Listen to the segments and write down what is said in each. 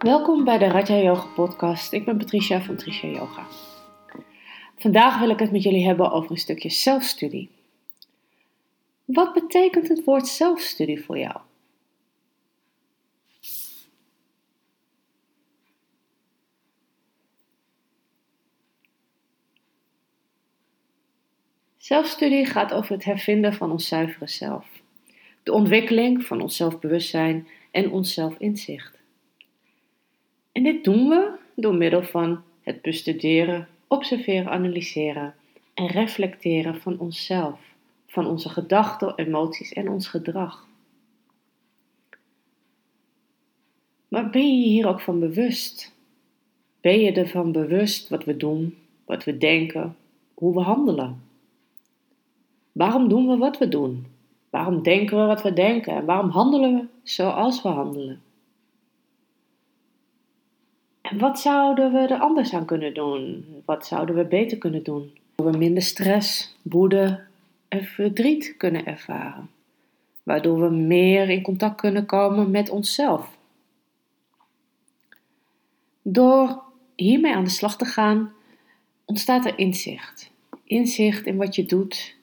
Welkom bij de Raja Yoga podcast. Ik ben Patricia van Tricia Yoga. Vandaag wil ik het met jullie hebben over een stukje zelfstudie. Wat betekent het woord zelfstudie voor jou? Zelfstudie gaat over het hervinden van ons zuivere zelf, de ontwikkeling van ons zelfbewustzijn en ons zelfinzicht. En dit doen we door middel van het bestuderen, observeren, analyseren en reflecteren van onszelf, van onze gedachten, emoties en ons gedrag. Maar ben je hier ook van bewust? Ben je ervan bewust wat we doen, wat we denken, hoe we handelen? Waarom doen we wat we doen? Waarom denken we wat we denken? En waarom handelen we zoals we handelen? Wat zouden we er anders aan kunnen doen? Wat zouden we beter kunnen doen? Waardoor we minder stress, woede en verdriet kunnen ervaren. Waardoor we meer in contact kunnen komen met onszelf. Door hiermee aan de slag te gaan, ontstaat er inzicht. Inzicht in wat je doet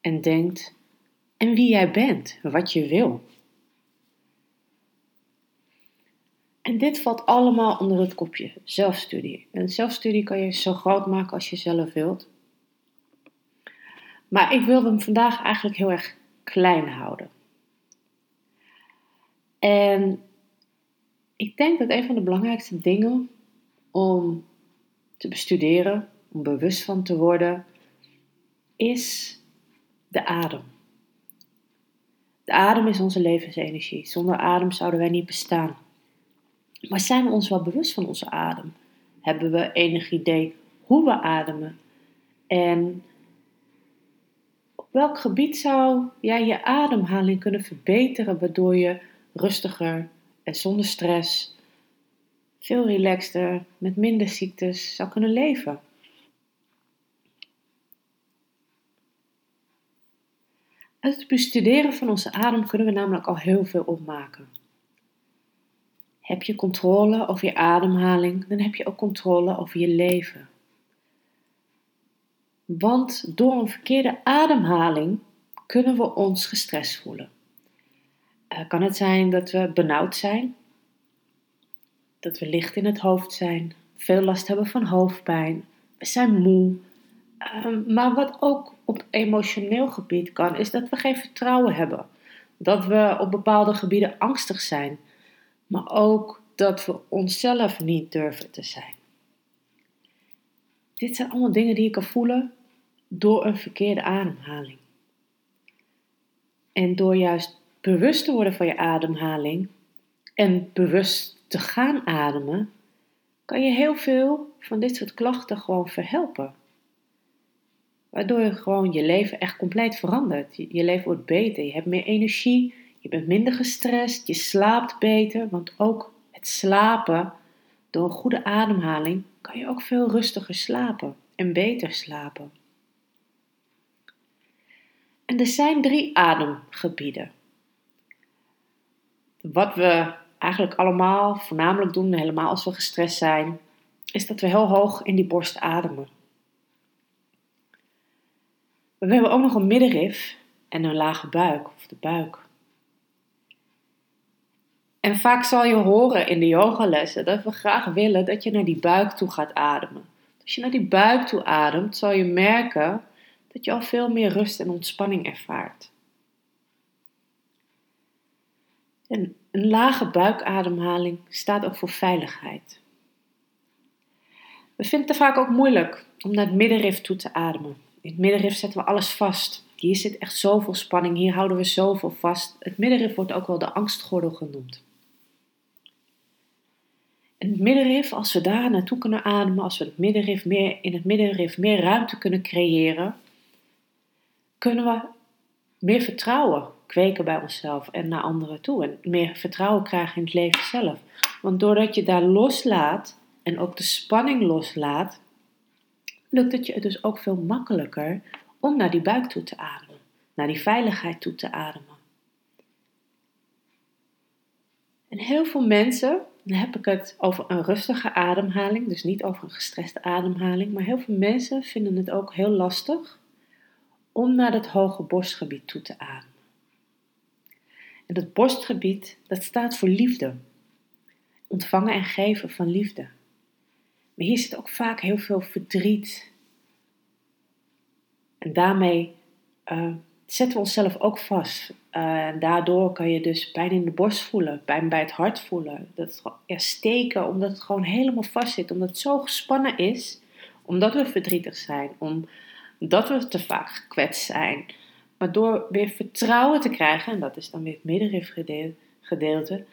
en denkt en wie jij bent, wat je wil. En dit valt allemaal onder het kopje zelfstudie. En zelfstudie kan je zo groot maken als je zelf wilt. Maar ik wil hem vandaag eigenlijk heel erg klein houden. En ik denk dat een van de belangrijkste dingen om te bestuderen, om bewust van te worden, is de adem. De adem is onze levensenergie. Zonder adem zouden wij niet bestaan. Maar zijn we ons wel bewust van onze adem? Hebben we enig idee hoe we ademen? En op welk gebied zou jij je ademhaling kunnen verbeteren, waardoor je rustiger en zonder stress, veel relaxter, met minder ziektes zou kunnen leven? Uit het bestuderen van onze adem kunnen we namelijk al heel veel opmaken. Heb je controle over je ademhaling, dan heb je ook controle over je leven. Want door een verkeerde ademhaling kunnen we ons gestrest voelen. Uh, kan het zijn dat we benauwd zijn, dat we licht in het hoofd zijn, veel last hebben van hoofdpijn, we zijn moe. Uh, maar wat ook op emotioneel gebied kan, is dat we geen vertrouwen hebben. Dat we op bepaalde gebieden angstig zijn maar ook dat we onszelf niet durven te zijn. Dit zijn allemaal dingen die je kan voelen door een verkeerde ademhaling. En door juist bewust te worden van je ademhaling en bewust te gaan ademen, kan je heel veel van dit soort klachten gewoon verhelpen. Waardoor je gewoon je leven echt compleet verandert. Je leven wordt beter, je hebt meer energie, je bent minder gestrest, je slaapt beter, want ook het slapen, door een goede ademhaling, kan je ook veel rustiger slapen en beter slapen. En er zijn drie ademgebieden. Wat we eigenlijk allemaal voornamelijk doen, helemaal als we gestrest zijn, is dat we heel hoog in die borst ademen. We hebben ook nog een middenrif en een lage buik, of de buik. En vaak zal je horen in de yogalessen dat we graag willen dat je naar die buik toe gaat ademen. Als je naar die buik toe ademt, zal je merken dat je al veel meer rust en ontspanning ervaart. En een lage buikademhaling staat ook voor veiligheid. We vinden het vaak ook moeilijk om naar het middenrif toe te ademen. In het middenrif zetten we alles vast. Hier zit echt zoveel spanning, hier houden we zoveel vast. Het middenrif wordt ook wel de angstgordel genoemd. En het middenrif, als we daar naartoe kunnen ademen, als we het middenrif meer, in het middenrif meer ruimte kunnen creëren, kunnen we meer vertrouwen kweken bij onszelf en naar anderen toe. En meer vertrouwen krijgen in het leven zelf. Want doordat je daar loslaat en ook de spanning loslaat, lukt het je dus ook veel makkelijker om naar die buik toe te ademen, naar die veiligheid toe te ademen. En heel veel mensen Dan heb ik het over een rustige ademhaling, dus niet over een gestreste ademhaling. Maar heel veel mensen vinden het ook heel lastig om naar het hoge borstgebied toe te ademen. En dat borstgebied, dat staat voor liefde. Ontvangen en geven van liefde. Maar hier zit ook vaak heel veel verdriet. En daarmee uh, zetten we onszelf ook vast. Uh, en daardoor kan je dus pijn in de borst voelen, pijn bij het hart voelen. Dat steken, omdat het gewoon helemaal vast zit. Omdat het zo gespannen is, omdat we verdrietig zijn, omdat we te vaak gekwetst zijn. Maar door weer vertrouwen te krijgen, en dat is dan weer het middenrif gedeelte,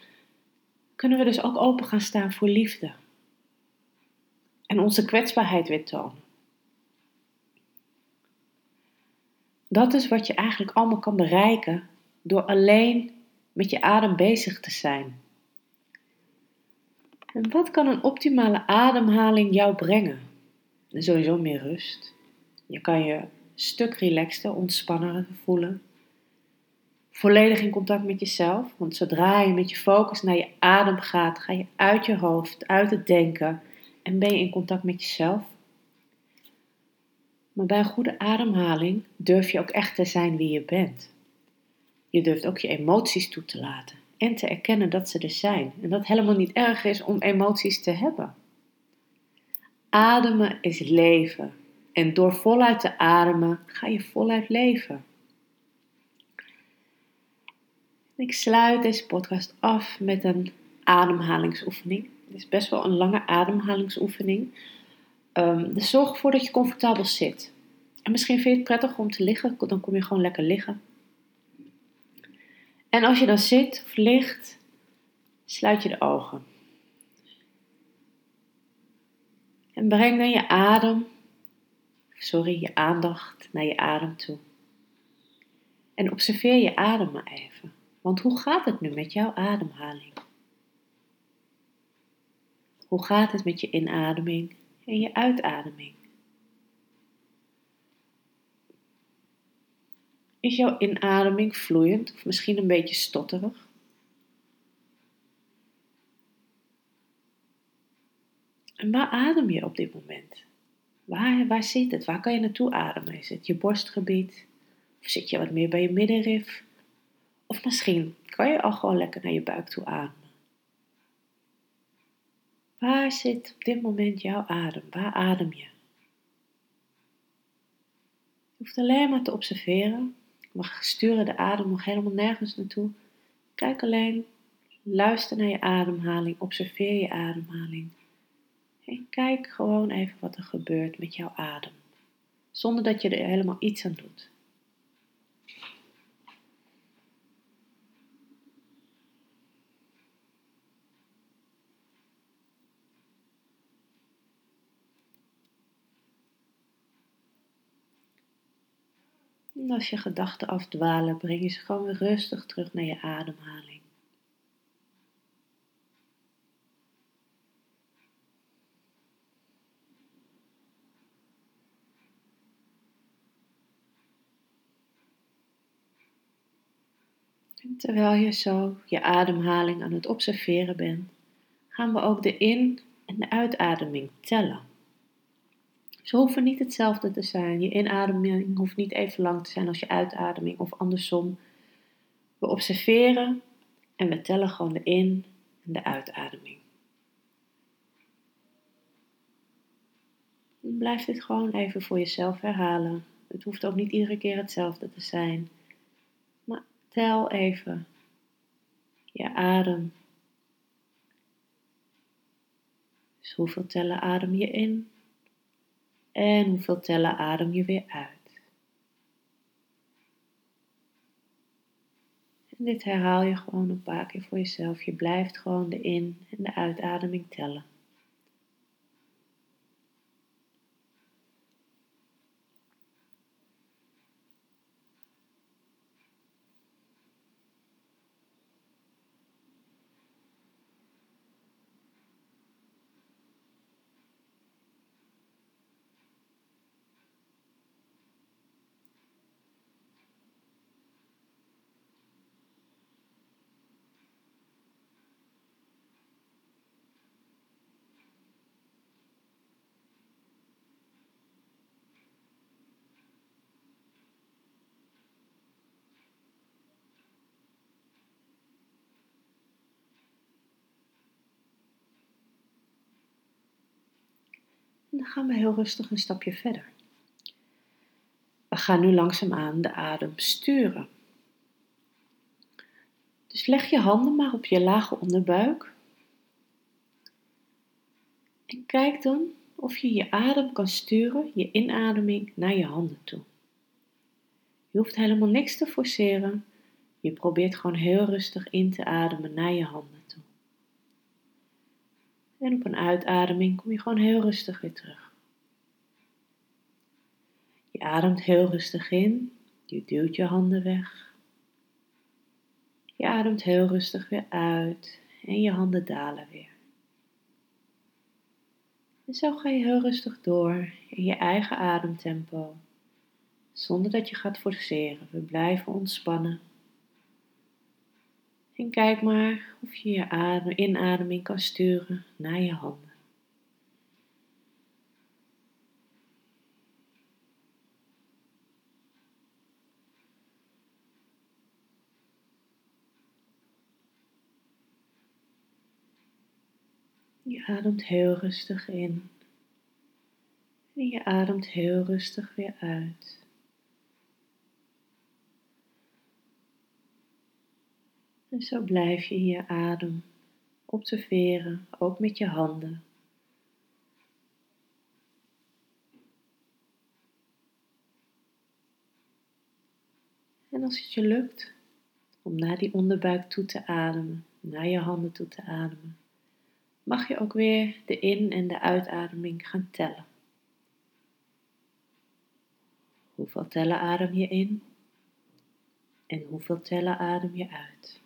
kunnen we dus ook open gaan staan voor liefde. En onze kwetsbaarheid weer tonen. Dat is wat je eigenlijk allemaal kan bereiken door alleen met je adem bezig te zijn. En wat kan een optimale ademhaling jou brengen? Sowieso meer rust. Je kan je een stuk relaxter, ontspanner voelen. Volledig in contact met jezelf. Want zodra je met je focus naar je adem gaat, ga je uit je hoofd, uit het denken en ben je in contact met jezelf. Maar bij een goede ademhaling durf je ook echt te zijn wie je bent. Je durft ook je emoties toe te laten en te erkennen dat ze er zijn. En dat het helemaal niet erg is om emoties te hebben. Ademen is leven. En door voluit te ademen ga je voluit leven. Ik sluit deze podcast af met een ademhalingsoefening. Het is best wel een lange ademhalingsoefening. Um, dus zorg ervoor dat je comfortabel zit. En misschien vind je het prettig om te liggen, dan kom je gewoon lekker liggen. En als je dan zit of ligt, sluit je de ogen. En breng dan je adem, sorry, je aandacht naar je adem toe. En observeer je adem maar even. Want hoe gaat het nu met jouw ademhaling? Hoe gaat het met je inademing en je uitademing? Is jouw inademing vloeiend of misschien een beetje stotterig? En waar adem je op dit moment? Waar, waar zit het? Waar kan je naartoe ademen? Is het je borstgebied? Of zit je wat meer bij je middenrif? Of misschien kan je al gewoon lekker naar je buik toe ademen. Waar zit op dit moment jouw adem? Waar adem je? Je hoeft alleen maar te observeren we sturen de adem nog helemaal nergens naartoe. Kijk alleen, luister naar je ademhaling, observeer je ademhaling. En kijk gewoon even wat er gebeurt met jouw adem. Zonder dat je er helemaal iets aan doet. En als je gedachten afdwalen, breng je ze gewoon weer rustig terug naar je ademhaling. Terwijl je zo je ademhaling aan het observeren bent, gaan we ook de in- en de uitademing tellen. Ze hoeven niet hetzelfde te zijn. Je inademing hoeft niet even lang te zijn als je uitademing of andersom. We observeren en we tellen gewoon de in- en de uitademing. Blijf dit gewoon even voor jezelf herhalen. Het hoeft ook niet iedere keer hetzelfde te zijn. Maar tel even je adem. Dus hoeveel tellen adem je in? En hoeveel tellen adem je weer uit. En dit herhaal je gewoon een paar keer voor jezelf. Je blijft gewoon de in- en de uitademing tellen. Dan gaan we heel rustig een stapje verder. We gaan nu langzaamaan de adem sturen. Dus leg je handen maar op je lage onderbuik. En kijk dan of je je adem kan sturen, je inademing naar je handen toe. Je hoeft helemaal niks te forceren. Je probeert gewoon heel rustig in te ademen naar je handen toe. En op een uitademing kom je gewoon heel rustig weer terug. Je ademt heel rustig in, je duwt je handen weg. Je ademt heel rustig weer uit en je handen dalen weer. En zo ga je heel rustig door in je eigen ademtempo, zonder dat je gaat forceren. We blijven ontspannen. En kijk maar of je je adem, inademing kan sturen naar je handen. Je ademt heel rustig in. En je ademt heel rustig weer uit. En zo blijf je je adem observeren, ook met je handen. En als het je lukt om naar die onderbuik toe te ademen, naar je handen toe te ademen, mag je ook weer de in- en de uitademing gaan tellen. Hoeveel tellen adem je in en hoeveel tellen adem je uit?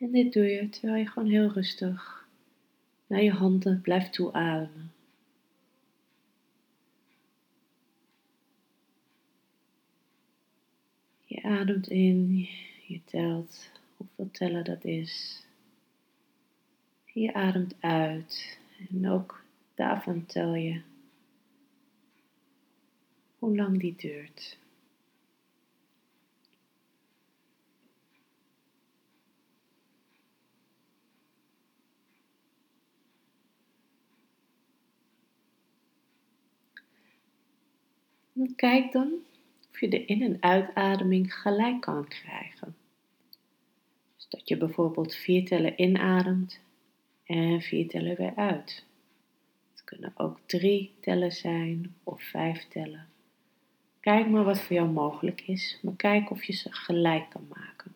En dit doe je terwijl je gewoon heel rustig naar je handen blijft toeademen. Je ademt in, je telt hoeveel tellen dat is. Je ademt uit en ook daarvan tel je hoe lang die duurt. Kijk dan of je de in- en uitademing gelijk kan krijgen. Dus dat je bijvoorbeeld vier tellen inademt en vier tellen weer uit. Het kunnen ook drie tellen zijn of vijf tellen. Kijk maar wat voor jou mogelijk is, maar kijk of je ze gelijk kan maken.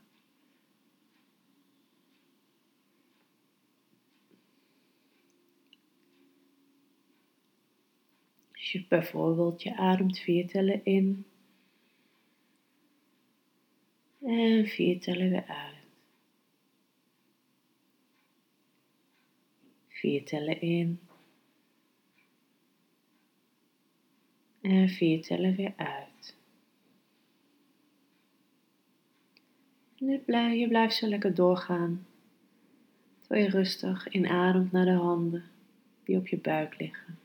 Als je bijvoorbeeld je ademt vier tellen in en vier tellen weer uit. Vier tellen in. En vier tellen weer uit. En je blijft zo lekker doorgaan. Terwijl je rustig inademt naar de handen die op je buik liggen.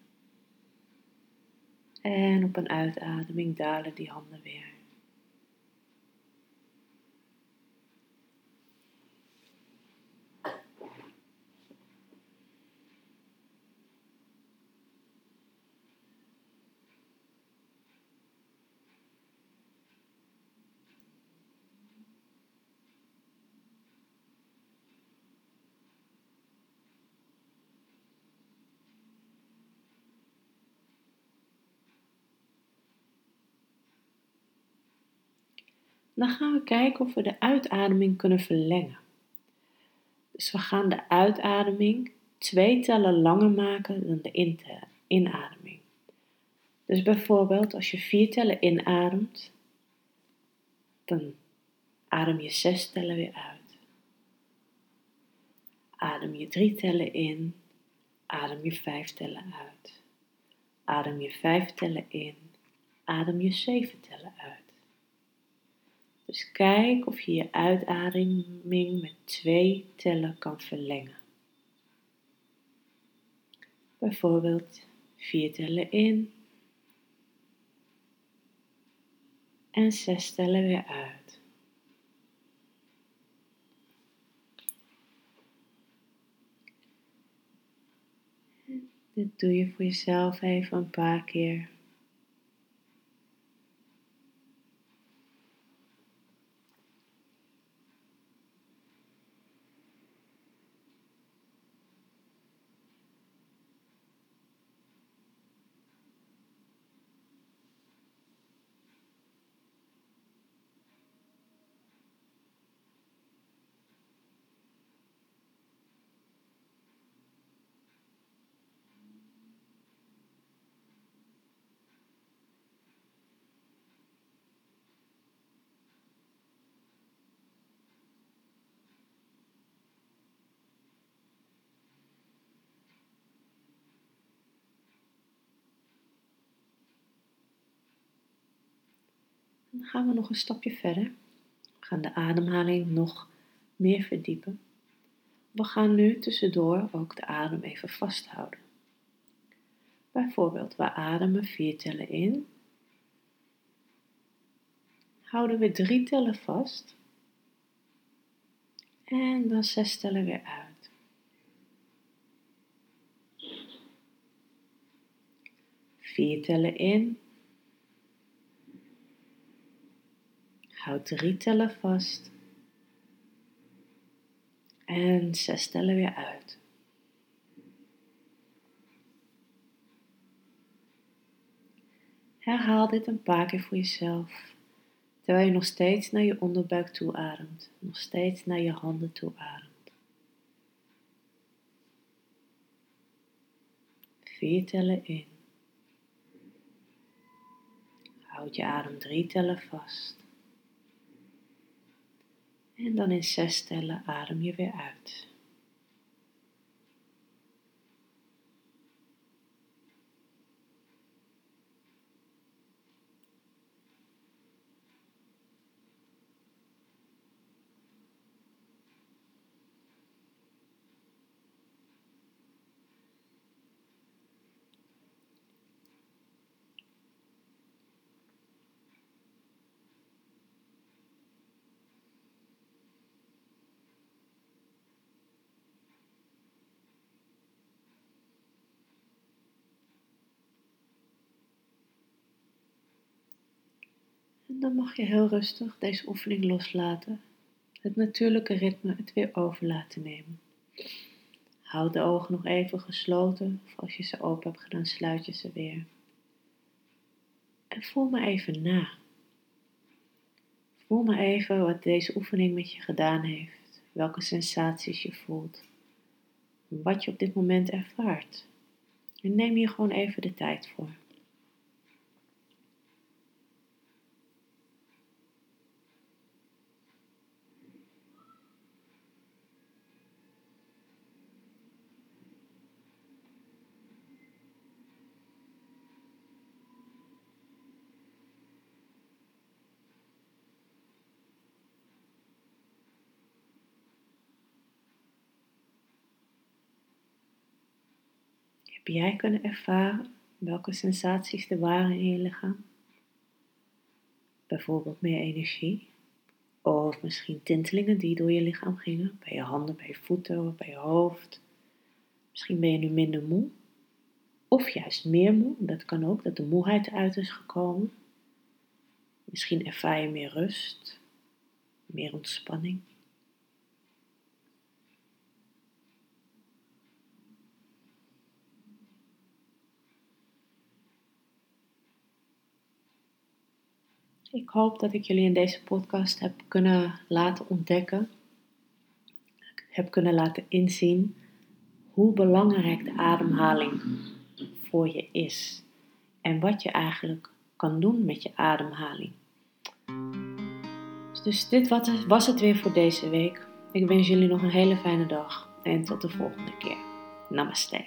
En op een uitademing dalen die handen weer. Dan gaan we kijken of we de uitademing kunnen verlengen. Dus we gaan de uitademing twee tellen langer maken dan de inademing. Dus bijvoorbeeld als je vier tellen inademt, dan adem je zes tellen weer uit. Adem je drie tellen in, adem je vijf tellen uit. Adem je vijf tellen in, adem je zeven tellen uit. Dus kijk of je je uitademing met twee tellen kan verlengen. Bijvoorbeeld vier tellen in en zes tellen weer uit. Dit doe je voor jezelf even een paar keer. Gaan we nog een stapje verder. We gaan de ademhaling nog meer verdiepen. We gaan nu tussendoor ook de adem even vasthouden. Bijvoorbeeld, we ademen vier tellen in. Houden we drie tellen vast. En dan zes tellen weer uit. Vier tellen in. Houd drie tellen vast. En zes tellen weer uit. Herhaal dit een paar keer voor jezelf, terwijl je nog steeds naar je onderbuik toe ademt, nog steeds naar je handen toe ademt. Vier tellen in. Houd je adem drie tellen vast. En dan in zes tellen adem je weer uit. En dan mag je heel rustig deze oefening loslaten. Het natuurlijke ritme het weer over laten nemen. Houd de ogen nog even gesloten, of als je ze open hebt gedaan, sluit je ze weer. En voel maar even na. Voel maar even wat deze oefening met je gedaan heeft, welke sensaties je voelt, wat je op dit moment ervaart. En neem hier gewoon even de tijd voor. Jij kunnen ervaren welke sensaties er waren in je lichaam? Bijvoorbeeld meer energie, of misschien tintelingen die door je lichaam gingen, bij je handen, bij je voeten bij je hoofd. Misschien ben je nu minder moe, of juist meer moe, dat kan ook, dat de moeheid eruit is gekomen. Misschien ervaar je meer rust, meer ontspanning. Ik hoop dat ik jullie in deze podcast heb kunnen laten ontdekken, heb kunnen laten inzien hoe belangrijk de ademhaling voor je is en wat je eigenlijk kan doen met je ademhaling. Dus dit was het weer voor deze week. Ik wens jullie nog een hele fijne dag en tot de volgende keer. Namaste.